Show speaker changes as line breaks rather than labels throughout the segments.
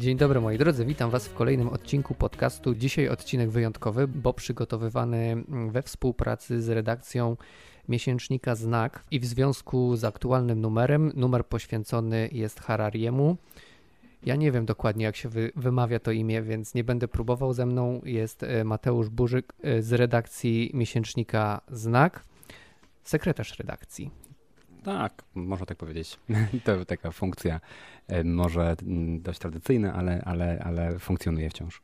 Dzień dobry moi drodzy, witam Was w kolejnym odcinku podcastu. Dzisiaj odcinek wyjątkowy, bo przygotowywany we współpracy z redakcją miesięcznika Znak i w związku z aktualnym numerem. Numer poświęcony jest Harariemu. Ja nie wiem dokładnie, jak się wy, wymawia to imię, więc nie będę próbował. Ze mną jest e, Mateusz Burzyk e, z redakcji miesięcznika Znak, sekretarz redakcji.
Tak, można tak powiedzieć. To taka funkcja e, może mm, dość tradycyjna, ale, ale, ale funkcjonuje wciąż.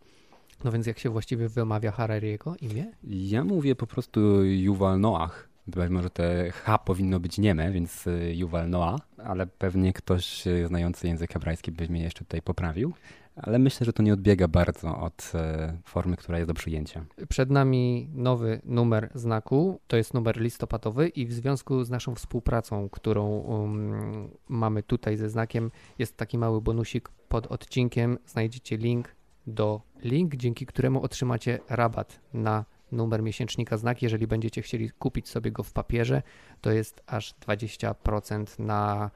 No więc jak się właściwie wymawia Harariego imię?
Ja mówię po prostu Yuval Noah. Być może te H powinno być nieme, więc Yuval Noah, ale pewnie ktoś znający język hebrajski by mnie jeszcze tutaj poprawił ale myślę, że to nie odbiega bardzo od e, formy, która jest do przyjęcia.
Przed nami nowy numer znaku, to jest numer listopadowy i w związku z naszą współpracą, którą um, mamy tutaj ze znakiem, jest taki mały bonusik pod odcinkiem. Znajdziecie link do link, dzięki któremu otrzymacie rabat na numer miesięcznika znak. Jeżeli będziecie chcieli kupić sobie go w papierze, to jest aż 20% na,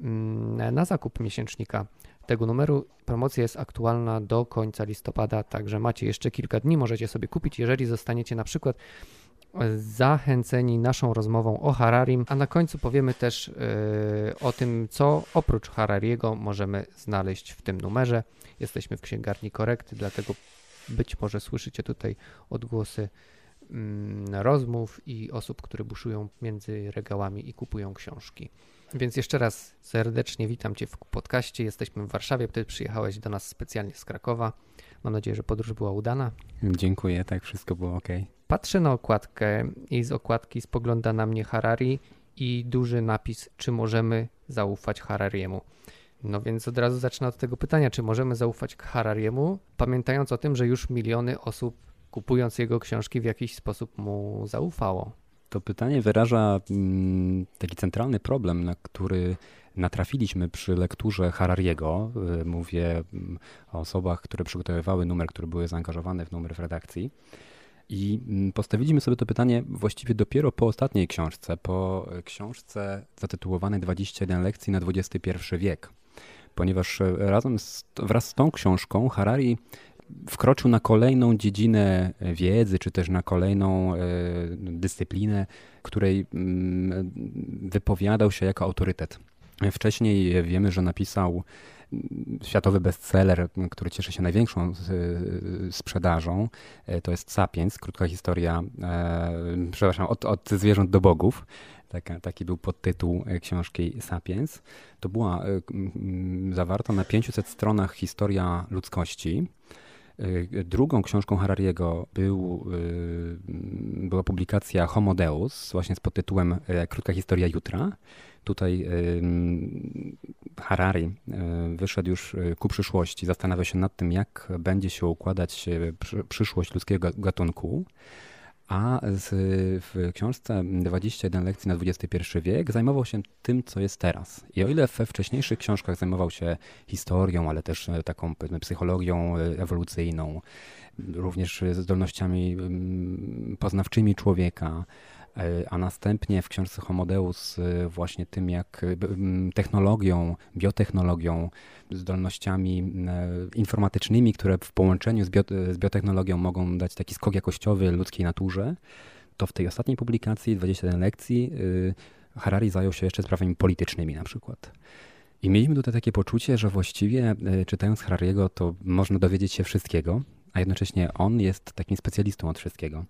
mm, na zakup miesięcznika tego numeru. Promocja jest aktualna do końca listopada, także macie jeszcze kilka dni, możecie sobie kupić, jeżeli zostaniecie na przykład e, zachęceni naszą rozmową o Hararim, a na końcu powiemy też yy, o tym, co oprócz Harariego możemy znaleźć w tym numerze. Jesteśmy w księgarni korekty, dlatego być może słyszycie tutaj odgłosy mm, rozmów i osób, które buszują między regałami i kupują książki. Więc jeszcze raz serdecznie witam Cię w podcaście. Jesteśmy w Warszawie, Ty przyjechałeś do nas specjalnie z Krakowa. Mam nadzieję, że podróż była udana.
Dziękuję, tak wszystko było ok.
Patrzę na okładkę i z okładki spogląda na mnie Harari i duży napis, czy możemy zaufać Harariemu. No więc od razu zacznę od tego pytania, czy możemy zaufać Harariemu, pamiętając o tym, że już miliony osób kupując jego książki w jakiś sposób mu zaufało.
To pytanie wyraża mm, taki centralny problem, na który natrafiliśmy przy lekturze Harariego. Y, mówię mm, o osobach, które przygotowywały numer, które były zaangażowane w numer w redakcji. I mm, postawiliśmy sobie to pytanie właściwie dopiero po ostatniej książce, po książce zatytułowanej 21 lekcji na XXI wiek. Ponieważ e, razem z, wraz z tą książką Harari wkroczył na kolejną dziedzinę wiedzy, czy też na kolejną e, dyscyplinę, której mm, wypowiadał się jako autorytet. Wcześniej wiemy, że napisał mm, światowy bestseller, który cieszy się największą sprzedażą. E, to jest Sapiens, krótka historia, e, przepraszam, od, od zwierząt do bogów. Taki był podtytuł książki Sapiens. To była zawarta na 500 stronach historia ludzkości. Y, drugą książką Harariego był, y, była publikacja Homo Deus, właśnie z podtytułem y, Krótka historia jutra. Tutaj Harari wyszedł już ku przyszłości, zastanawia się nad tym, jak będzie się układać przyszłość ludzkiego gatunku. A w książce 21 lekcji na XXI wiek zajmował się tym, co jest teraz. I o ile we wcześniejszych książkach zajmował się historią, ale też e, taką psychologią e, ewolucyjną, również zdolnościami mm, poznawczymi człowieka, a następnie w książce Homodeus e, właśnie tym, jak e, technologią, biotechnologią, zdolnościami informatycznymi, które w połączeniu z, bio, z biotechnologią mogą dać taki skok jakościowy ludzkiej naturze, to w tej ostatniej publikacji, 21 lekcji, Harari zajął się jeszcze sprawami politycznymi na przykład. I mieliśmy tutaj takie poczucie, że właściwie czytając Harariego, to można dowiedzieć się wszystkiego, a jednocześnie on jest takim specjalistą od wszystkiego.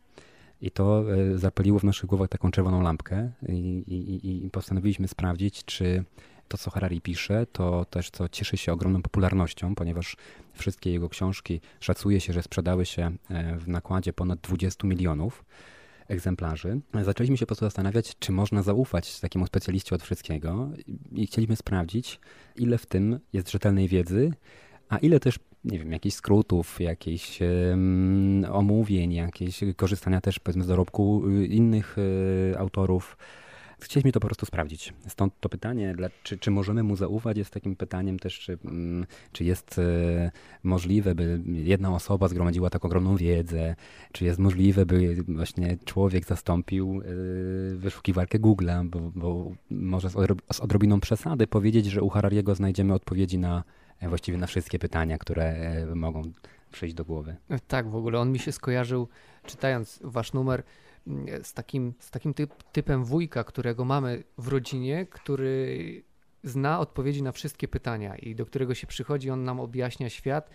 I to e, zapaliło w naszych głowach taką czerwoną lampkę i, i, i postanowiliśmy sprawdzić, czy to, co Harari pisze, to też co cieszy się ogromną popularnością, ponieważ wszystkie jego książki szacuje się, że sprzedały się e, w nakładzie ponad 20 milionów egzemplarzy. Zaczęliśmy się po prostu zastanawiać, czy można zaufać takiemu specjaliście od wszystkiego i chcieliśmy sprawdzić, ile w tym jest rzetelnej wiedzy, a ile też nie wiem, jakichś skrótów, jakichś um, omówień, jakieś korzystania też powiedzmy z dorobku y, innych y, autorów. Chcieliśmy to po prostu sprawdzić. Stąd to pytanie, dla, czy, czy możemy mu zaufać, jest takim pytaniem też, czy, mm, czy jest y, możliwe, by jedna osoba zgromadziła taką ogromną wiedzę, czy jest możliwe, by właśnie człowiek zastąpił y, wyszukiwarkę Google'a, bo, bo może z, odrobiną przesady powiedzieć, że u Harariego znajdziemy odpowiedzi na właściwie na wszystkie pytania, które mogą przyjść do głowy.
Tak, w ogóle on mi się skojarzył, czytając wasz numer, mm, z takim, z takim typ, typem wujka, którego mamy w rodzinie, który zna odpowiedzi na wszystkie pytania i do którego się przychodzi, on nam objaśnia świat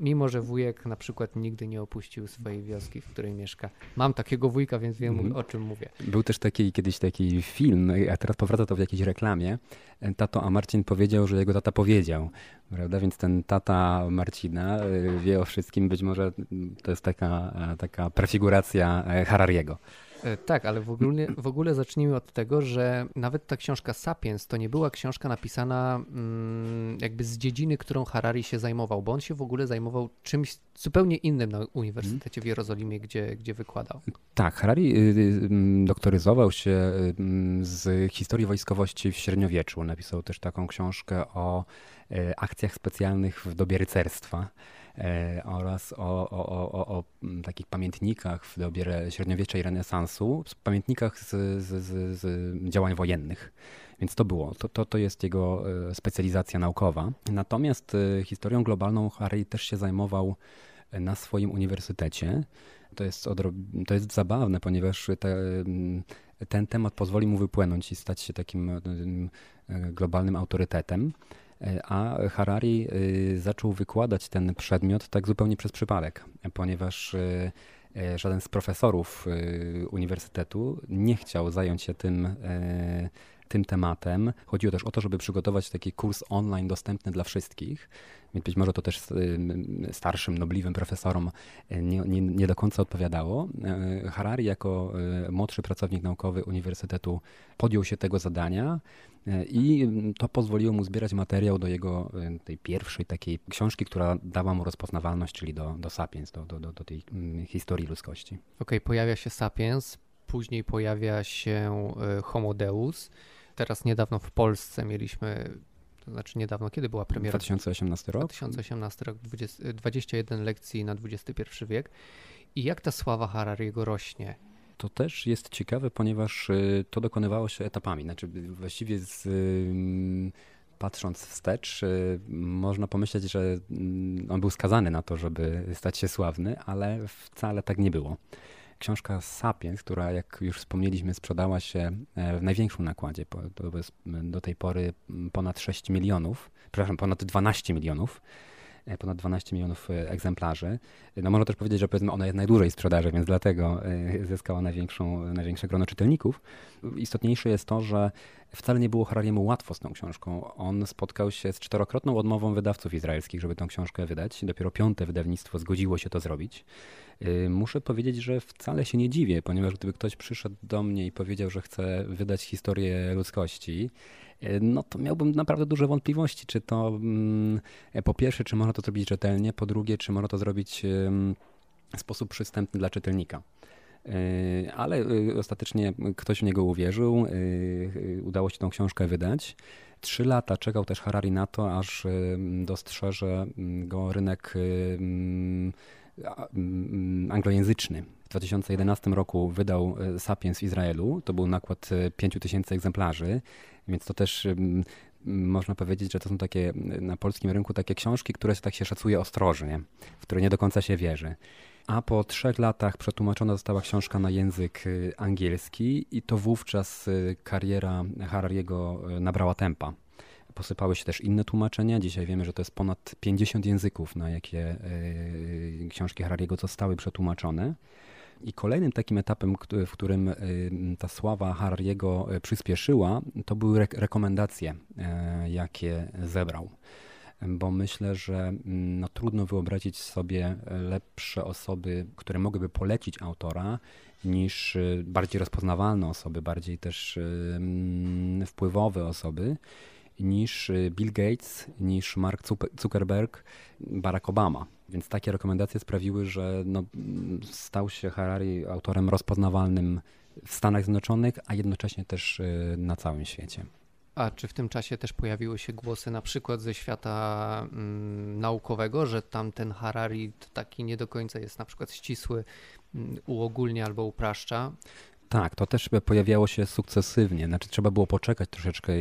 Mimo, że wujek na przykład nigdy nie opuścił swojej wioski, w której mieszka. Mam takiego wujka, więc wiem mm. o czym mówię.
Był też taki kiedyś taki film, a teraz powraca to w jakiejś reklamie. Tato, a Marcin powiedział, że jego tata powiedział. Prawda? Więc ten tata Marcina y, wie o wszystkim. Być może to jest taka, taka prefiguracja e, Harariego.
E, tak, ale w ogóle, w ogóle zacznijmy od tego, że nawet ta książka Sapiens to nie była książka napisana mm, jakby z dziedziny, którą Harari się zajmował, bo on się w ogóle zajmował czymś zupełnie innym na Uniwersytecie w Jerozolimie, gdzie, gdzie wykładał.
Tak, Harari y, y, doktoryzował się y, z historii wojskowości w średniowieczu. Napisał też taką książkę o akcjach specjalnych w dobie rycerstwa. E, oraz o, o, o, o, takich pamiętnikach w dobie średniowiecza i renesansu, pamiętnikach z, z, z, z działań wojennych. Więc to było, to, to, to jest jego e, specjalizacja naukowa. Natomiast e, historią globalną Harry też się zajmował na swoim uniwersytecie. To jest, to jest zabawne, ponieważ te, ten temat pozwoli mu wypłynąć i stać się takim globalnym autorytetem. E, a Harari y, zaczął wykładać ten przedmiot tak zupełnie przez przypadek, ponieważ y, e, żaden z profesorów y, uniwersytetu nie chciał zająć się tym tym tematem. Chodziło też o to, żeby przygotować taki kurs online dostępny dla wszystkich. Więc być może to też starszym, nobliwym profesorom nie, nie, nie do końca odpowiadało. Harari jako młodszy pracownik naukowy Uniwersytetu podjął się tego zadania i to pozwoliło mu zbierać materiał do jego tej pierwszej takiej książki, która dała mu rozpoznawalność, czyli do, do Sapiens, do, do, do tej historii ludzkości. Okej,
okay, pojawia się Sapiens, później pojawia się Homo Deus. Teraz niedawno w Polsce mieliśmy to znaczy niedawno, kiedy była premiera?
2018 rok.
2018 rok, 20, 21 lekcji na XXI wiek. I jak ta sława Harariego rośnie?
To też jest ciekawe, ponieważ y, to dokonywało się etapami. Znaczy, właściwie z, patrząc wstecz, y, można pomyśleć, że mm, on był skazany na to, żeby stać się sławny, ale wcale tak nie było. Książka Sapiens, która jak już wspomnieliśmy, sprzedała się e, w największym nakładzie, do tej pory ponad 6 milionów, przepraszam, ponad 12 milionów E, ponad 12 milionów e, egzemplarzy. No można też powiedzieć, że powiedzmy ona jest najdłużej sprzedaży, więc dlatego zyskała największą, największe grono czytelników. Istotniejsze jest to, że wcale nie było Harariemu łatwo z tą książką. On spotkał się z czterokrotną odmową wydawców izraelskich, żeby tę książkę wydać. Dopiero piąte wydawnictwo zgodziło się to zrobić. Muszę powiedzieć, że wcale się nie dziwię, ponieważ gdyby ktoś przyszedł do mnie i powiedział, że chce wydać historię ludzkości, E, no to miałbym naprawdę duże wątpliwości, czy to mm, po pierwsze, czy można to zrobić rzetelnie, po drugie, czy można to zrobić w sposób przystępny dla czytelnika. E, ale ostatecznie ktoś w niego uwierzył, udało się tą książkę wydać. Trzy lata czekał też Harari na to, aż dostrzeże go rynek anglojęzyczny. W 2011 roku wydał Sapiens w Izraelu. To był nakład 5000 egzemplarzy. Więc to też można powiedzieć, że to są takie na polskim rynku takie książki, które tak się szacuje ostrożnie, w które nie do końca się wierzy. A po trzech latach przetłumaczona została książka na język angielski i to wówczas kariera Harariego nabrała tempa. Posypały się też inne tłumaczenia. Dzisiaj wiemy, że to jest ponad 50 języków, na jakie książki Harariego zostały przetłumaczone. I kolejnym takim etapem, w którym y, ta sława Harariego y, przyspieszyła, to były rekomendacje, jakie zebrał. Bo myślę, że mm, no, trudno wyobrazić sobie lepsze osoby, które mogłyby polecić autora, niż bardziej rozpoznawalne osoby, bardziej też mm, wpływowe osoby niż Bill Gates, niż Mark Zuckerberg, Barack Obama. Więc takie rekomendacje sprawiły, że no, stał się Harari autorem rozpoznawalnym w Stanach Zjednoczonych, a jednocześnie też y, na całym świecie.
A czy w tym czasie też pojawiły się głosy na przykład ze świata mm, naukowego, że tamten Harari taki nie do końca jest na przykład ścisły, mm, uogólnia albo upraszcza?
Tak, to też pojawiało się sukcesywnie. Znaczy, trzeba było poczekać troszeczkę.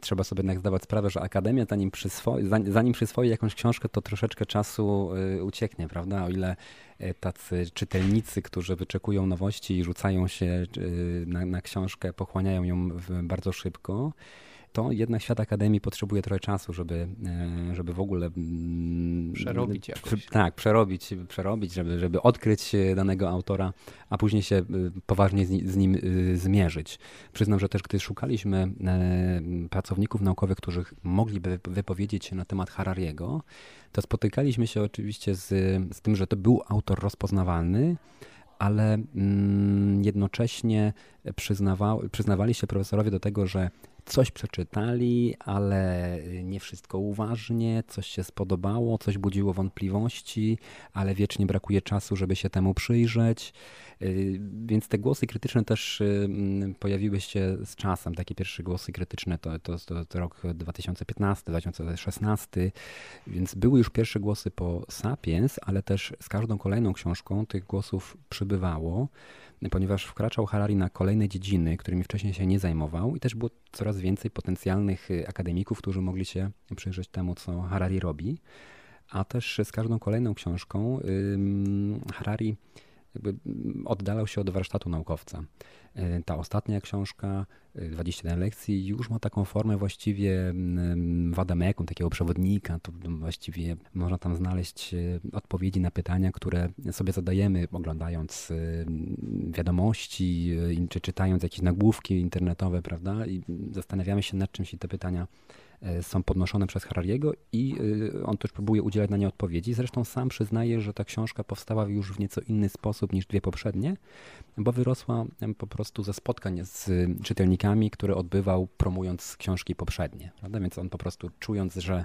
Trzeba sobie jednak zdawać sprawę, że Akademia, zanim przyswoi, zanim przyswoi jakąś książkę, to troszeczkę czasu y, ucieknie, prawda? O ile y, tacy czytelnicy, którzy wyczekują nowości i rzucają się y, na, na książkę, pochłaniają ją bardzo szybko, to jednak świat akademii potrzebuje trochę czasu, żeby, e, żeby w ogóle
mm, przerobić jakoś.
tak, przerobić, przerobić żeby, żeby odkryć danego autora, a później się e, poważnie z nim e, zmierzyć. Przyznam, że też gdy szukaliśmy pracowników naukowych, którzy mogliby wypowiedzieć się na temat Harariego, to spotykaliśmy się oczywiście z, z tym, że to był autor rozpoznawalny, ale mm, jednocześnie przyznawali się profesorowie do tego, że coś przeczytali, ale nie wszystko uważnie, coś się spodobało, coś budziło wątpliwości, ale wiecznie brakuje czasu, żeby się temu przyjrzeć. Y, więc te głosy krytyczne też y, pojawiły się z czasem. Takie pierwsze głosy krytyczne to, to, to, to rok 2015, 2016, więc były już pierwsze głosy po Sapiens, ale też z każdą kolejną książką tych głosów przybywało ponieważ wkraczał Harari na kolejne dziedziny, którymi wcześniej się nie zajmował i też było coraz więcej potencjalnych y, akademików, którzy mogli się przyjrzeć temu, co Harari robi. A też z każdą kolejną książką Harari jakby oddalał się od warsztatu naukowca. E, ta ostatnia książka, 21 e, lekcji, już ma taką formę właściwie wadamekum, takiego przewodnika. To właściwie można tam znaleźć e, odpowiedzi na pytania, które sobie zadajemy, oglądając wiadomości, czy czytając jakieś nagłówki internetowe, prawda? I zastanawiamy się nad czym się te pytania są podnoszone przez Harariego i e, on też próbuje udzielać na nie odpowiedzi. Zresztą sam przyznaje, że ta książka powstała już w nieco inny sposób niż dwie poprzednie, bo wyrosła po prostu ze spotkań z czytelnikami, które odbywał promując książki poprzednie. Prawda? Więc on po prostu czując, że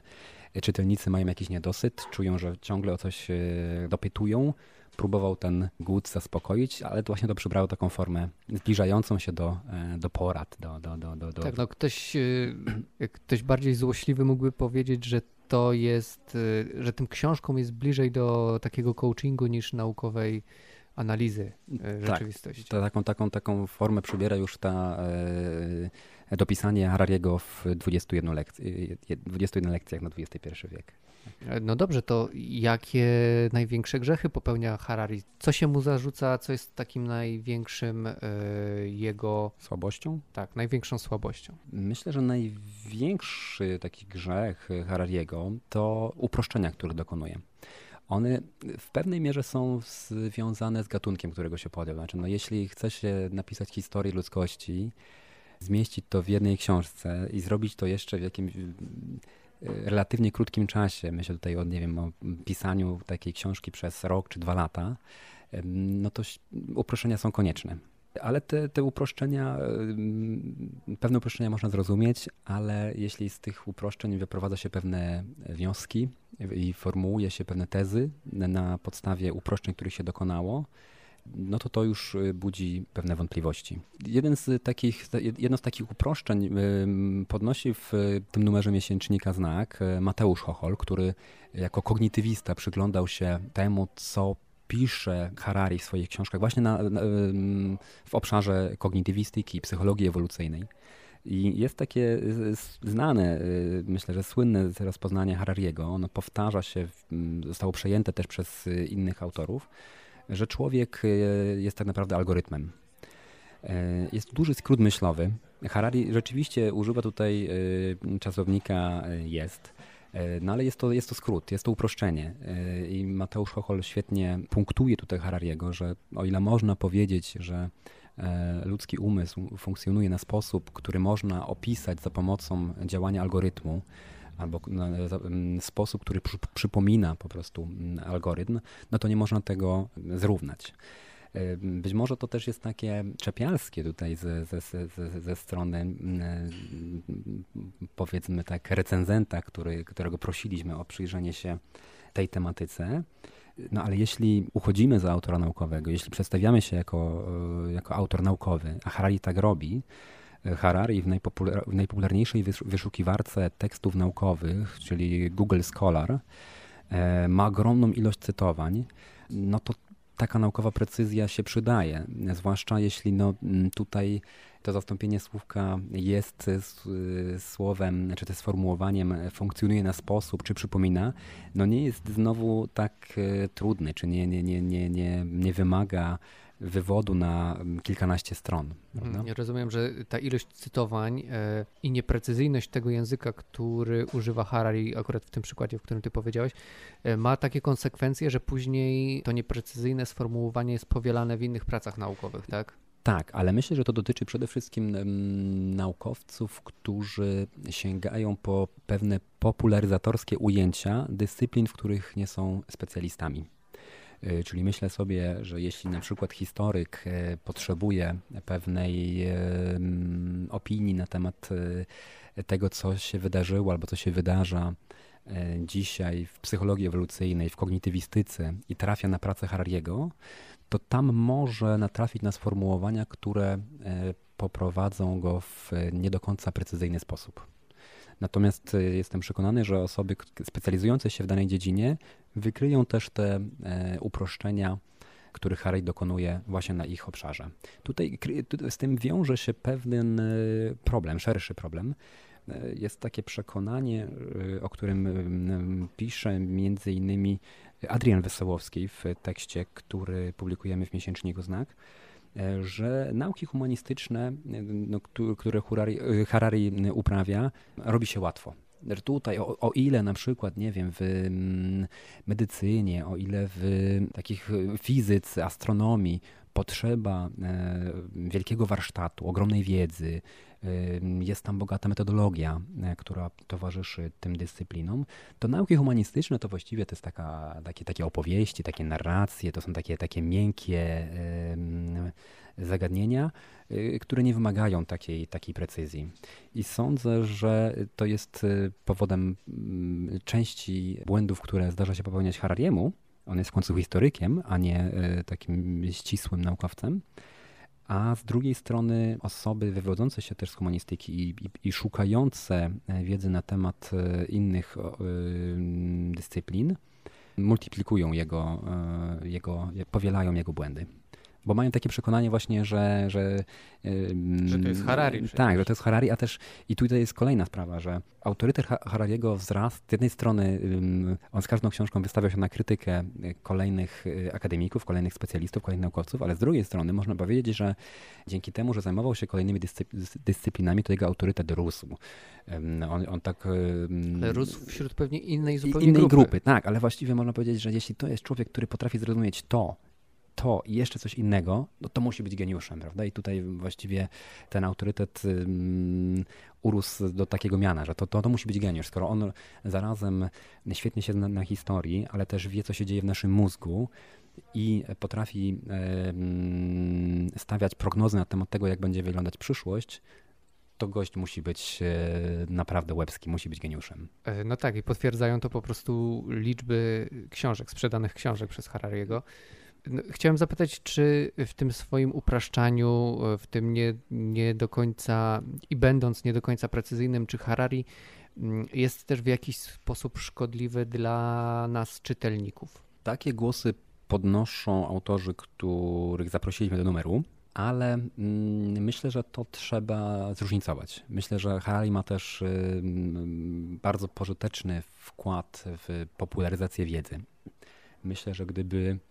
czytelnicy mają jakiś niedosyt, czują, że ciągle o coś e, dopytują, próbował ten głód zaspokoić, ale to właśnie to przybrało taką formę zbliżającą się do, e, do porad. Do, do, do, do, do...
Tak, no ktoś, e, ktoś bardziej złośliwy mógłby powiedzieć, że to jest, e, że tym książką jest bliżej do takiego coachingu niż naukowej analizy tak, rzeczywistości.
Tak, taką, taką, taką formę przybiera już ta dopisanie Harariego w 21, lekc- 21 lekcjach na XXI wiek.
No dobrze, to jakie największe grzechy popełnia Harari? Co się mu zarzuca, co jest takim największym y, jego.
Słabością?
Tak, największą słabością.
Myślę, że największy taki grzech Harariego to uproszczenia, które dokonuje one w pewnej mierze są związane z gatunkiem, którego się podjął. Znaczy, no, jeśli chce się napisać historię ludzkości, zmieścić to w jednej książce i zrobić to jeszcze w jakimś relatywnie krótkim czasie, myślę tutaj o, nie wiem, o pisaniu takiej książki przez rok czy dwa lata, no to uproszczenia są konieczne. Ale te, te uproszczenia, pewne uproszczenia można zrozumieć, ale jeśli z tych uproszczeń wyprowadza się pewne wnioski i formułuje się pewne tezy na podstawie uproszczeń, których się dokonało, no to to już y, budzi pewne wątpliwości. Jeden z takich, jedno z takich uproszczeń podnosi w tym numerze miesięcznika znak y, Mateusz Chochol, który jako kognitywista przyglądał się temu, co pisze Harari w swoich książkach właśnie na, na, w obszarze kognitywistyki i psychologii ewolucyjnej. I jest takie znane, y, myślę, że słynne rozpoznanie Harariego. Ono powtarza się, zostało przejęte też przez innych autorów że człowiek e, jest tak naprawdę algorytmem. E, jest duży skrót myślowy. Harari rzeczywiście używa tutaj e, czasownika jest, no ale jest to, jest to skrót, jest to uproszczenie. I Mateusz Chochol świetnie punktuje tutaj Harariego, że o ile można powiedzieć, że ludzki umysł funkcjonuje na sposób, który można opisać za pomocą działania algorytmu, albo sposób, który przypomina po prostu algorytm, no to nie można tego zrównać. Być może to też jest takie czepialskie tutaj ze, ze, ze, ze strony powiedzmy tak recenzenta, który, którego prosiliśmy o przyjrzenie się tej tematyce. No ale jeśli uchodzimy za autora naukowego, jeśli przedstawiamy się jako, e, jako autor naukowy, a Harari tak robi, Harari w, najpopular w najpopularniejszej wyszukiwarce tekstów naukowych, czyli Google Scholar, e, ma ogromną ilość cytowań, no to taka naukowa precyzja się przydaje, zwłaszcza jeśli no, tutaj to zastąpienie słówka jest słowem, czy też sformułowaniem funkcjonuje na sposób, czy przypomina, no nie jest znowu tak trudny, czy nie, nie, nie, nie, nie, nie wymaga wywodu na kilkanaście stron.
Prawda? Ja rozumiem, że ta ilość cytowań e, i nieprecyzyjność tego języka, który używa Harari, akurat w tym przykładzie, w którym ty powiedziałeś, e, ma takie konsekwencje, że później to nieprecyzyjne sformułowanie jest powielane w innych pracach naukowych, tak?
Tak, ale myślę, że to dotyczy przede wszystkim naukowców, którzy sięgają po pewne popularyzatorskie ujęcia dyscyplin, w których nie są specjalistami. Y, czyli myślę sobie, że jeśli na przykład historyk y, potrzebuje pewnej opinii na temat y, tego, co się wydarzyło albo co się wydarza dzisiaj w psychologii ewolucyjnej, w kognitywistyce i trafia na pracę Harariego, to tam może natrafić na sformułowania, które poprowadzą go w nie do końca precyzyjny sposób. Natomiast jestem przekonany, że osoby specjalizujące się w danej dziedzinie wykryją też te e, uproszczenia, których Harry dokonuje właśnie na ich obszarze. Tutaj z tym wiąże się pewien e, problem, szerszy problem. E, jest takie przekonanie, o którym pisze między innymi Adrian Wesołowski w tekście, który publikujemy w miesięczniku Znak, że nauki humanistyczne, no, które Harari uprawia, robi się łatwo. Tutaj, o, o, ile na przykład, nie wiem, w mm, medycynie, o ile w takich fizyce, astronomii potrzeba e, wielkiego warsztatu, ogromnej wiedzy, e, jest tam bogata metodologia, e, która towarzyszy tym dyscyplinom, to nauki humanistyczne to właściwie to jest taka, takie, takie opowieści, takie narracje, to są takie, takie miękkie zagadnienia, które nie wymagają takiej, takiej precyzji. I sądzę, że to jest powodem mm, części błędów, które zdarza się popełniać Harariemu. On jest w końcu historykiem, a nie y, takim ścisłym naukowcem. A z drugiej strony osoby wywodzące się też z humanistyki i, i, i szukające e, wiedzy na temat e, innych dyscyplin multiplikują jego, e, jego, powielają jego błędy bo mają takie przekonanie właśnie, że... Że,
że to jest Harari. Przecież.
Tak, że to jest Harari, a też i tutaj jest kolejna sprawa, że autorytet Harariego wzrasta. Z jednej strony on z każdą książką wystawiał się na krytykę kolejnych y, akademików, kolejnych specjalistów, kolejnych naukowców, ale z drugiej strony można powiedzieć, że dzięki temu, że zajmował się kolejnymi dyscyplinami, to jego autorytet rósł. On, on tak...
Ale rósł wśród pewnie innej zupełnie
innej
grupy.
grupy. Tak, ale właściwie można powiedzieć, że jeśli to jest człowiek, który potrafi zrozumieć to, to i jeszcze coś innego, no to musi być geniuszem, prawda? I tutaj właściwie ten autorytet urósł do takiego miana, że to, to, to musi być geniusz, skoro on zarazem świetnie się zna na historii, ale też wie, co się dzieje w naszym mózgu i potrafi stawiać prognozy na temat tego, jak będzie wyglądać przyszłość, to gość musi być e, naprawdę łebski, musi być geniuszem.
E, no tak, i potwierdzają to po prostu liczby książek, sprzedanych książek przez Harariego. Chciałem zapytać, czy w tym swoim upraszczaniu, w tym nie, nie do końca i będąc nie do końca precyzyjnym, czy Harari mm, jest też w jakiś sposób szkodliwy dla nas, czytelników?
Takie głosy podnoszą autorzy, których zaprosiliśmy do numeru, ale mm, myślę, że to trzeba zróżnicować. Myślę, że Harari ma też y, bardzo pożyteczny wkład w popularyzację wiedzy. Myślę, że gdyby E,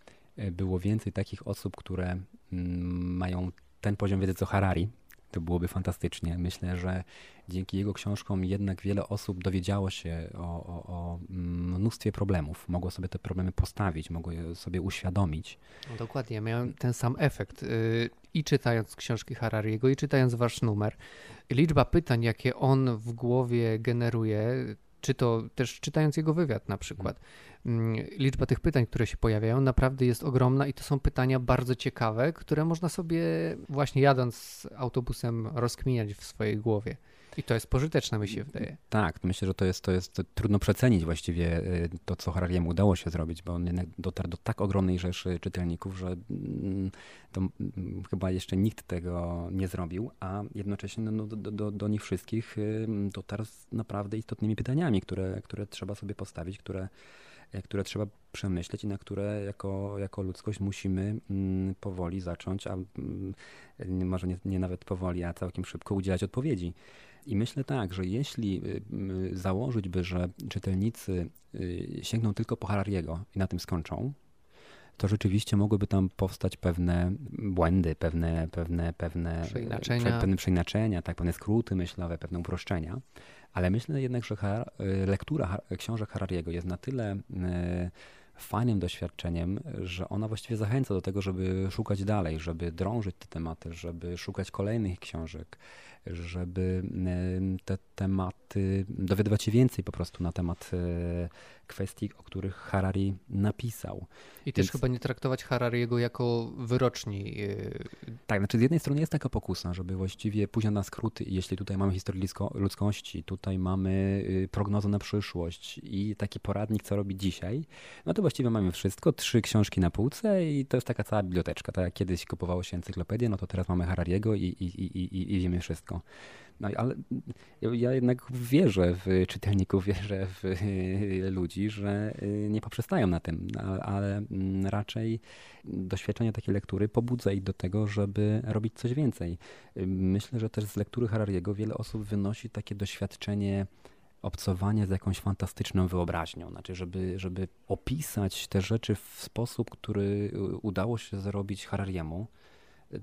było więcej takich osób, które mm, mają ten poziom wiedzy co Harari, to byłoby fantastycznie. Myślę, że dzięki jego książkom jednak wiele osób dowiedziało się o, o, o, mnóstwie problemów. Mogło sobie te problemy postawić, mogło je sobie uświadomić.
No dokładnie, miałem ten sam efekt. Y, I czytając książki Harariego, i czytając wasz numer. Liczba pytań, jakie on w głowie generuje, czy to też czytając jego wywiad na przykład, mm, liczba tych pytań, które się pojawiają, naprawdę jest ogromna i to są pytania bardzo ciekawe, które można sobie właśnie jadąc autobusem rozkminiać w swojej głowie. I to jest pożyteczne, mi się wydaje.
Tak, myślę, że to jest, to jest trudno przecenić właściwie y, to, co Harariemu udało się zrobić, bo on jednak dotarł do tak ogromnej rzeszy czytelników, że mm, to mm, chyba jeszcze nikt tego nie zrobił, a jednocześnie no, do, do, do nich wszystkich y, dotarł z naprawdę istotnymi pytaniami, które, które trzeba sobie postawić, które, które trzeba przemyśleć i na które jako, jako ludzkość musimy mm, powoli zacząć, a mm, może nie, nie nawet powoli, a całkiem szybko udzielać odpowiedzi. I myślę tak, że jeśli y, założyć by, że czytelnicy y, sięgną tylko po Harariego i na tym skończą, to rzeczywiście mogłyby tam powstać pewne błędy, pewne, pewne, pewne
przeinaczenia,
pewne przeinaczenia tak, pewne skróty myślowe, pewne uproszczenia. Ale myślę jednak, że lektura książek Harariego jest na tyle fajnym doświadczeniem, że ona właściwie zachęca do tego, żeby szukać dalej, żeby drążyć te tematy, żeby szukać kolejnych książek, żeby te tematy, dowiadywać się więcej po prostu na temat e, kwestii, o których Harari napisał.
I też Więc... chyba nie traktować Harariego jako wyroczni. E,
tak, znaczy z jednej strony jest taka pokusa, żeby właściwie pójść na skróty i jeśli tutaj mamy historię ludzkości, tutaj mamy y, prognozę na przyszłość i taki poradnik, co robić dzisiaj, no to właściwie mamy wszystko, trzy książki na półce i to jest taka cała biblioteczka. Tak jak kiedyś kupowało się encyklopedię, no to teraz mamy Harariego i, i, i, i wiemy wszystko. No ale ja jednak wierzę w czytelników, wierzę w ludzi, że y, nie poprzestają na tym, ale mm, raczej doświadczenie takiej lektury pobudza ich do tego, żeby robić coś więcej. Myślę, że też z lektury Harariego wiele osób wynosi takie doświadczenie obcowania z jakąś fantastyczną wyobraźnią, znaczy, żeby, żeby opisać te rzeczy w sposób, który udało się zrobić Harariemu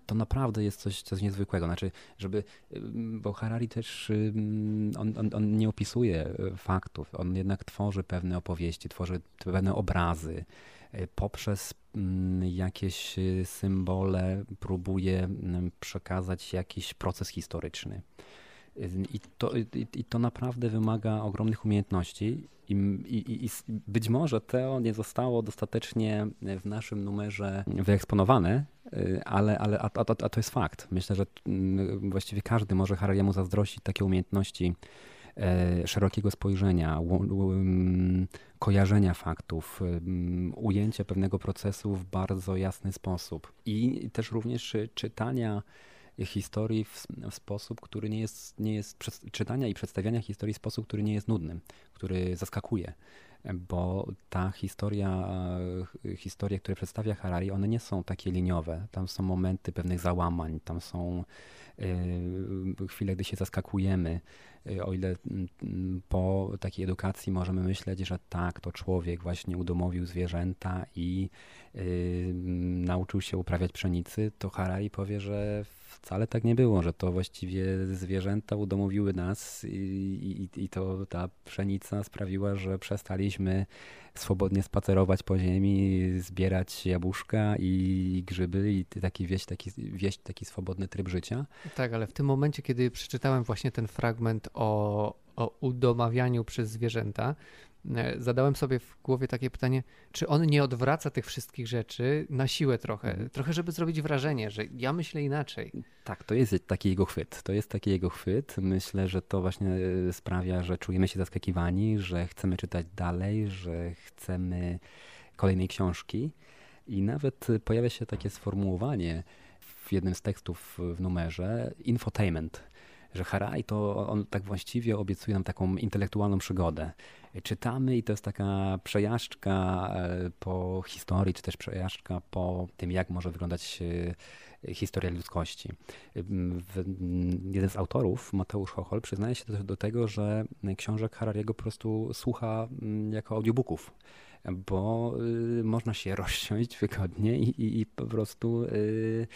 to naprawdę jest coś, coś niezwykłego. Znaczy, żeby, bo Harari też, on, on, on, nie opisuje e, faktów, on jednak tworzy pewne opowieści, tworzy pewne obrazy. E, poprzez jakieś e, symbole próbuje przekazać jakiś proces historyczny. I to, i, i to naprawdę wymaga ogromnych umiejętności. I, i, I, być może to nie zostało dostatecznie w naszym numerze wyeksponowane, y, ale, ale a, a, a to jest fakt. Myślę, że mm, właściwie każdy może Harariemu zazdrościć takie umiejętności e, szerokiego spojrzenia, kojarzenia faktów, ujęcia pewnego procesu w bardzo jasny sposób i też również czytania historii w, w, sposób, który nie jest, nie jest czytania i przedstawiania historii w sposób, który nie jest nudny, który zaskakuje. Bo ta historia, historie, które przedstawia Harari, one nie są takie liniowe. Tam są momenty pewnych załamań, tam są y, chwile, gdy się zaskakujemy. Y, o ile mm, po takiej edukacji możemy myśleć, że tak, to człowiek właśnie udomowił zwierzęta i y, nauczył się uprawiać pszenicy, to Harari powie, że wcale tak nie było, że to właściwie zwierzęta udomowiły nas i, i, i to ta pszenica sprawiła, że przestaliśmy swobodnie spacerować po ziemi, zbierać jabłuszka i grzyby i taki wieść taki, wieść taki swobodny tryb życia.
Tak, ale w tym momencie, kiedy przeczytałem właśnie ten fragment o, o udomawianiu przez zwierzęta, zadałem sobie w głowie takie pytanie, czy on nie odwraca tych wszystkich rzeczy na siłę trochę, mhm. trochę żeby zrobić wrażenie, że ja myślę inaczej.
Tak, to jest taki jego chwyt. To jest taki jego chwyt. Myślę, że to właśnie e, sprawia, że czujemy się zaskakiwani, że chcemy czytać dalej, że chcemy kolejnej książki i nawet pojawia się takie sformułowanie w jednym z tekstów w numerze infotainment że Harari to on tak właściwie obiecuje nam taką intelektualną przygodę. Czytamy i to jest taka przejażdżka e, po historii, czy też przejażdżka po tym, jak może wyglądać e, historia ludzkości. Jeden z autorów, Mateusz Chochol, przyznaje się do, tego, że książek Harariego po prostu słucha jako audiobooków bo y, można się rozsiąść wygodnie i, i, i po prostu y,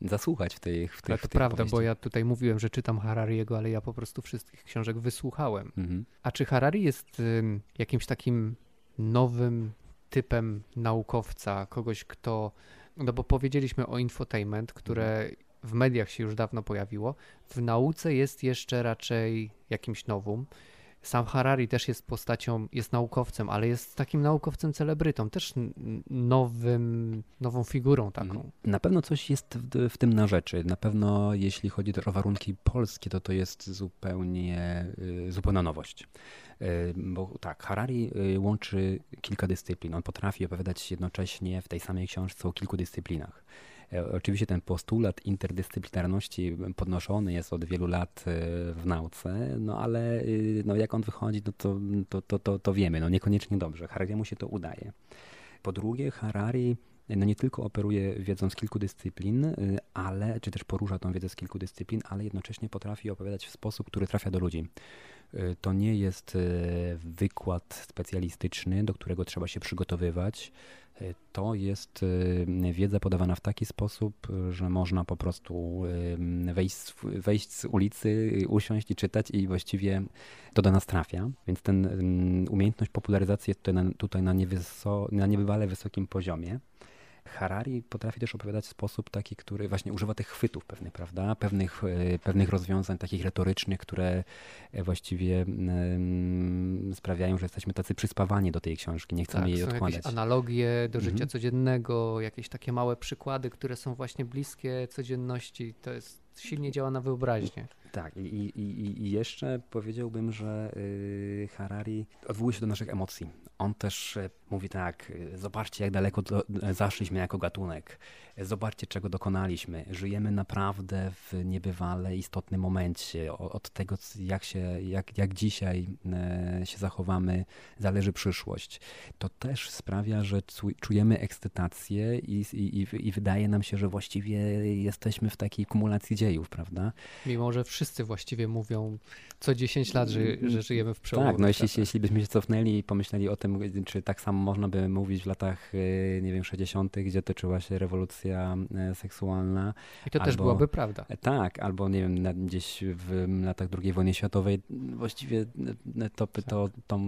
zasłuchać w tej w
tych, Ale to prawda, opowieści. bo ja tutaj mówiłem, że czytam Harariego, ale ja po prostu wszystkich książek wysłuchałem. Mhm. A czy Harari jest y, jakimś takim nowym typem naukowca, kogoś, kto. No bo powiedzieliśmy o infotainment, które w mediach się już dawno pojawiło. W nauce jest jeszcze raczej jakimś nowym. Sam Harari też jest postacią, jest naukowcem, ale jest takim naukowcem celebrytą, też nowym, nową figurą taką. Mhm.
Na pewno coś jest w, w, tym na rzeczy. Na pewno jeśli chodzi o warunki polskie, to to jest zupełnie, y, zupełna nowość. Y, bo tak, Harari y, łączy kilka dyscyplin. On potrafi opowiadać jednocześnie w tej samej książce o kilku dyscyplinach. E, oczywiście ten postulat interdyscyplinarności podnoszony jest od wielu lat e, w nauce, no ale y, no jak on wychodzi, no to, to, to, to, to wiemy, no niekoniecznie dobrze. Harariemu się to udaje. Po drugie, Harari no nie tylko operuje wiedzą z kilku dyscyplin, y, ale, czy też porusza tą wiedzę z kilku dyscyplin, ale jednocześnie potrafi opowiadać w sposób, który trafia do ludzi. Y, to nie jest wykład specjalistyczny, do którego trzeba się przygotowywać. To jest wiedza podawana w taki sposób, że można po prostu wejść, wejść z ulicy, usiąść i czytać i właściwie to do nas trafia. Więc ten umiejętność popularyzacji jest tutaj na, tutaj na, niewyso, na niebywale wysokim poziomie. Harari potrafi też opowiadać w sposób taki, który właśnie używa tych chwytów pewnych, prawda? Pewnych, e, pewnych rozwiązań takich retorycznych, które e, właściwie sprawiają, że jesteśmy tacy przyspawani do tej książki, nie chcemy
tak,
jej
są
odkładać.
Jakieś analogie do życia mhm. codziennego, jakieś takie małe przykłady, które są właśnie bliskie codzienności. To jest silnie działa na wyobraźnię.
Tak, i, i, i jeszcze powiedziałbym, że y, Harari odwołuje się do naszych emocji. On też e, mówi tak, e, zobaczcie jak daleko do, e, zaszliśmy jako gatunek, zobaczcie czego dokonaliśmy. Żyjemy naprawdę w niebywale istotnym momencie. Od tego jak, się, jak, jak dzisiaj się zachowamy zależy przyszłość. To też sprawia, że czujemy ekscytację i, i, i wydaje nam się, że właściwie jesteśmy w takiej kumulacji dziejów, prawda?
Mimo, że wszyscy właściwie mówią co 10 lat, że, że żyjemy w przełomowych
Tak, no jeśli, jeśli byśmy się cofnęli i pomyśleli o tym, czy tak samo można by mówić w latach, y, nie wiem, 60., gdzie toczyła się rewolucja e, seksualna.
I to albo, też byłaby prawda.
E, tak, albo nie wiem, gdzieś w latach II wojny światowej właściwie e, to, to, to,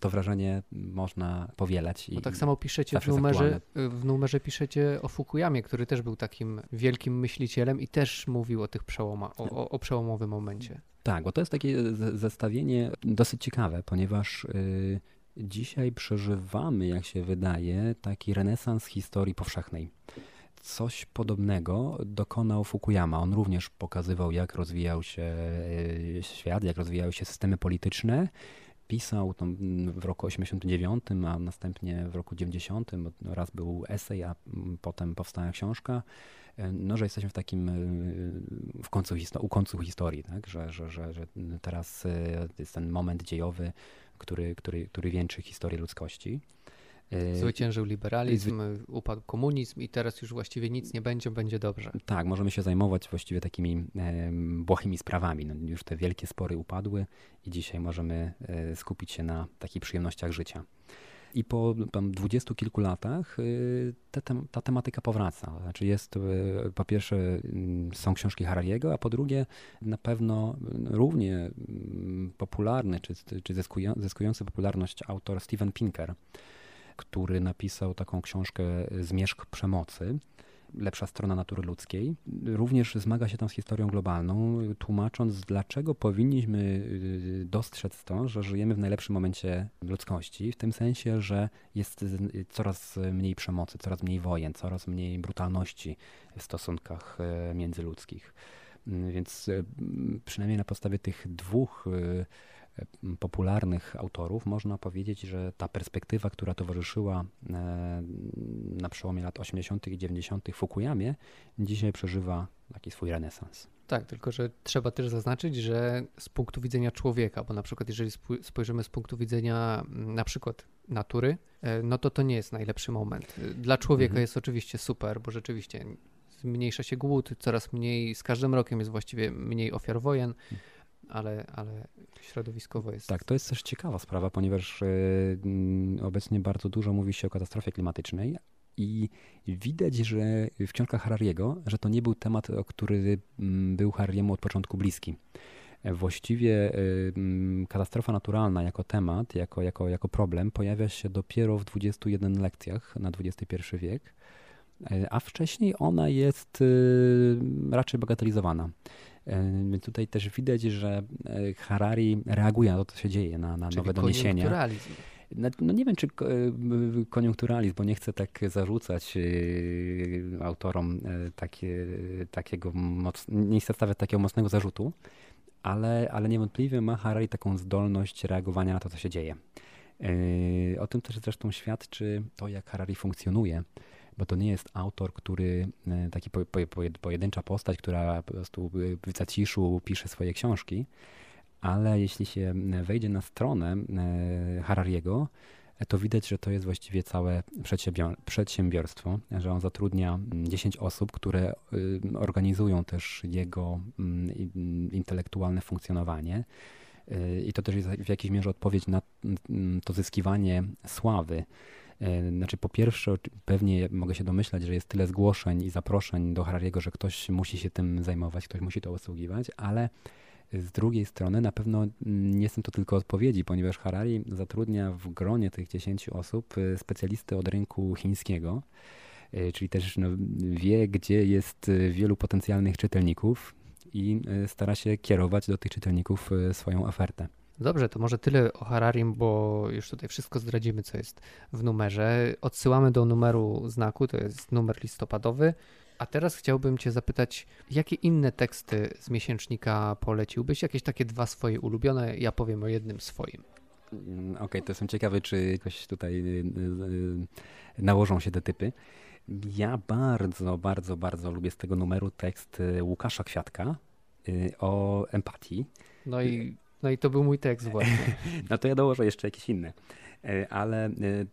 to wrażenie można powielać.
No tak samo piszecie w numerze, w numerze piszecie o Fukuyamie, który też był takim wielkim myślicielem i też mówił o tych przełomach, o, o, o przełomowym momencie.
Tak, bo to jest takie zestawienie dosyć ciekawe, ponieważ y, dzisiaj przeżywamy, jak się wydaje, taki renesans historii powszechnej. Coś podobnego dokonał Fukuyama. On również pokazywał, jak rozwijał się y, świat, jak rozwijały się systemy polityczne. Pisał w roku 89, a następnie w roku 90. Raz był esej, a potem powstała książka no, że jesteśmy w takim, w końcu, u końcu historii, tak? że, że, że, że teraz jest ten moment dziejowy, który, który, który wieńczy historię ludzkości.
E, Zwyciężył liberalizm, upadł komunizm i teraz już właściwie nic nie będzie, będzie dobrze.
Tak, możemy się zajmować właściwie takimi e, błahymi sprawami. No, już te wielkie spory upadły i dzisiaj możemy e, skupić się na takich przyjemnościach życia. I po tam dwudziestu kilku latach y, ta, ta tematyka powraca. Znaczy jest, y, po pierwsze mm, są książki Harariego, a po drugie na pewno równie mm, popularny, czy, czy zyskujący popularność autor Steven Pinker, który napisał taką książkę Zmierzch przemocy lepsza strona natury ludzkiej. Również zmaga się tam z historią globalną, tłumacząc, dlaczego powinniśmy y, dostrzec to, że żyjemy w najlepszym momencie ludzkości, w tym sensie, że jest coraz mniej przemocy, coraz mniej wojen, coraz mniej brutalności w stosunkach e, międzyludzkich. Więc e, przynajmniej na podstawie tych dwóch popularnych autorów, można powiedzieć, że ta perspektywa, która towarzyszyła e, na przełomie lat 80. i 90. Fukuyamie, dzisiaj przeżywa taki swój renesans.
Tak, tylko że trzeba też zaznaczyć, że z punktu widzenia człowieka, bo na przykład jeżeli spojrzymy z punktu widzenia na przykład natury, e, no to to nie jest najlepszy moment. Dla człowieka mhm. jest oczywiście super, bo rzeczywiście zmniejsza się głód, coraz mniej, z każdym rokiem jest właściwie mniej ofiar wojen. Mhm ale, ale środowiskowo jest.
Tak, to jest też ciekawa sprawa, ponieważ e, obecnie bardzo dużo mówi się o katastrofie klimatycznej, i widać, że w książkach Harariego, że to nie był temat, który był Harariemu od początku bliski. Właściwie e, katastrofa naturalna jako temat, jako, jako, jako problem pojawia się dopiero w 21 lekcjach na XXI wiek, e, a wcześniej ona jest raczej bagatelizowana. Więc tutaj też widać, że e, Harari reaguje na to, co się dzieje, na, na nowe doniesienia. No nie wiem, czy koniunkturalizm, bo nie chcę tak zarzucać e, autorom e, takie, takiego, moc, nie chcę stawiać takiego mocnego zarzutu, ale, ale niewątpliwie ma Harari taką zdolność reagowania na to, co się dzieje. O tym też zresztą świadczy to, jak Harari funkcjonuje bo to nie jest autor, który, e, taki po, po, pojedyncza postać, która po prostu w zaciszu pisze swoje książki, ale jeśli się wejdzie na stronę e, Harariego, to widać, że to jest właściwie całe przedsiębiorstwo, że on zatrudnia 10 osób, które organizują też jego intelektualne funkcjonowanie. I to też jest w jakiejś mierze odpowiedź na to zyskiwanie sławy. Y, znaczy, po pierwsze, pewnie mogę się domyślać, że jest tyle zgłoszeń i zaproszeń do Harariego, że ktoś musi się tym zajmować, ktoś musi to obsługiwać, ale z drugiej strony na pewno nie są to tylko odpowiedzi, ponieważ Harari zatrudnia w gronie tych 10 osób y, specjalisty od rynku chińskiego, y, czyli też no, wie, gdzie jest wielu potencjalnych czytelników i stara się kierować do tych czytelników swoją ofertę.
Dobrze, to może tyle o Hararim, bo już tutaj wszystko zdradzimy, co jest w numerze. Odsyłamy do numeru znaku, to jest numer listopadowy. A teraz chciałbym Cię zapytać, jakie inne teksty z miesięcznika poleciłbyś? Jakieś takie dwa swoje ulubione? Ja powiem o jednym swoim.
Mm, okej, okay, to jestem ciekawy, czy jakoś tutaj y, y, nałożą się te typy. Ja bardzo, bardzo, bardzo lubię z tego numeru tekst y, Łukasza Kwiatka o empatii.
No i, no i to był mój tekst właśnie.
no to ja dołożę jeszcze jakieś inne. E, ale e,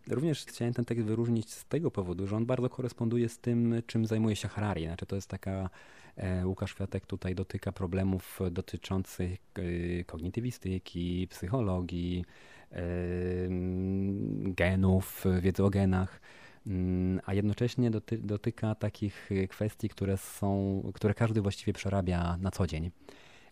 również chciałem ten tekst wyróżnić z tego powodu, że on bardzo koresponduje z tym, czym zajmuje się Harari. Znaczy to jest taka e, Łukasz Kwiatek tutaj dotyka problemów dotyczących kognitywistyki, psychologii, genów, wiedzy o genach mm, a jednocześnie doty dotyka takich kwestii, które są, które każdy właściwie przerabia na co dzień.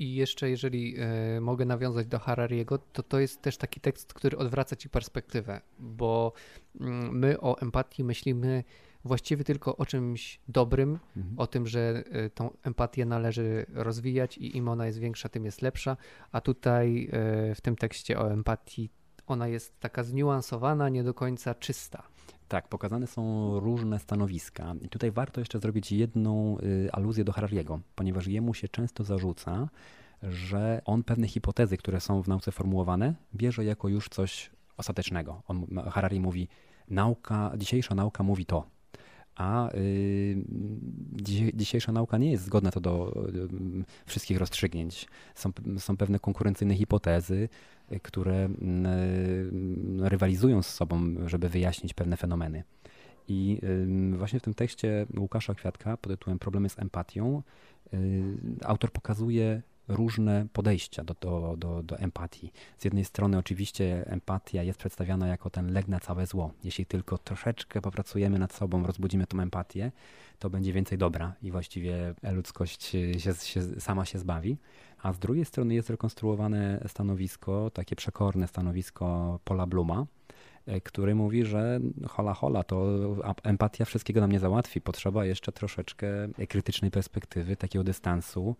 I jeszcze, jeżeli y, mogę nawiązać do Harariego, to to jest też taki tekst, który odwraca ci perspektywę, bo y, my o empatii myślimy właściwie tylko o czymś dobrym, mhm. o tym, że y, tą empatię należy rozwijać i im ona jest większa, tym jest lepsza, a tutaj w tym tekście o empatii ona jest taka zniuansowana, nie do końca czysta.
Tak, pokazane są różne stanowiska. I tutaj warto jeszcze zrobić jedną y, aluzję do Harariego, ponieważ jemu się często zarzuca, że on pewne hipotezy, które są w nauce formułowane, bierze jako już coś ostatecznego. On, Harari mówi, nauka, dzisiejsza nauka mówi to, a y, dzisiejsza nauka nie jest zgodna to do y, wszystkich rozstrzygnięć. Są, są pewne konkurencyjne hipotezy, które y, rywalizują z sobą, żeby wyjaśnić pewne fenomeny. I właśnie w tym tekście Łukasza Kwiatka pod tytułem Problemy z empatią y, autor pokazuje różne podejścia do, do, do, do empatii. Z jednej strony oczywiście empatia jest przedstawiana jako ten lek na całe zło. Jeśli tylko troszeczkę popracujemy nad sobą, rozbudzimy tą empatię, to będzie więcej dobra i właściwie ludzkość się, się, sama się zbawi. A z drugiej strony jest rekonstruowane stanowisko, takie przekorne stanowisko Paula Bluma, e, który mówi, że hola hola, to empatia wszystkiego nam nie załatwi. Potrzeba jeszcze troszeczkę krytycznej perspektywy, takiego dystansu,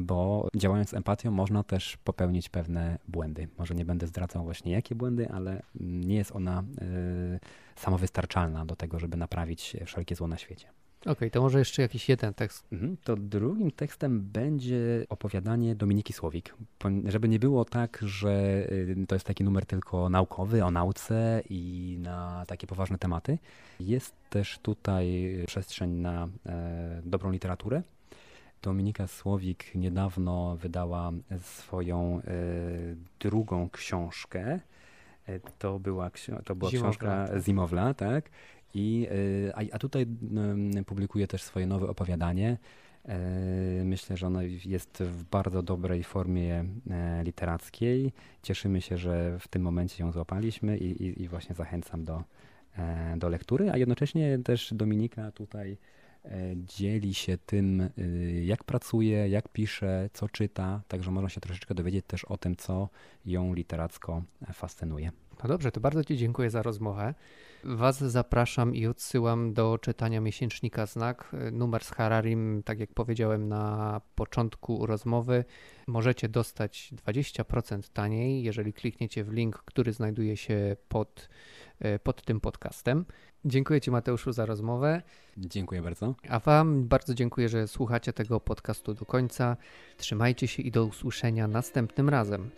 bo działając empatią można też popełnić pewne błędy. Może nie będę zdradzał właśnie jakie błędy, ale nie jest ona y, samowystarczalna do tego, żeby naprawić wszelkie zło na świecie.
Okej, okay, to może jeszcze jakiś jeden tekst.
Mhm, to drugim tekstem będzie opowiadanie Dominiki Słowik. Żeby nie było tak, że y, to jest taki numer tylko naukowy, o nauce i na takie poważne tematy. Jest też tutaj przestrzeń na e, dobrą literaturę. Dominika Słowik niedawno wydała swoją e, drugą książkę. E, to była, to była książka tak. Zimowla, tak? I, e, a, a tutaj publikuje też swoje nowe opowiadanie. Myślę, że ono jest w bardzo dobrej formie literackiej. Cieszymy się, że w tym momencie ją złapaliśmy i, i, i właśnie zachęcam do, do lektury, a jednocześnie też Dominika tutaj E, dzieli się tym, jak pracuje, jak pisze, co czyta, także można się troszeczkę dowiedzieć też o tym, co ją literacko fascynuje.
No dobrze, to bardzo Ci dziękuję za rozmowę. Was zapraszam i odsyłam do czytania miesięcznika Znak. Numer z Hararim, tak jak powiedziałem na początku rozmowy, możecie dostać 20% taniej, jeżeli klikniecie w link, który znajduje się pod, e, pod tym podcastem. Dziękuję Ci, Mateuszu, za rozmowę.
Dziękuję bardzo.
A Wam bardzo dziękuję, że słuchacie tego podcastu do końca. Trzymajcie się i do usłyszenia następnym razem.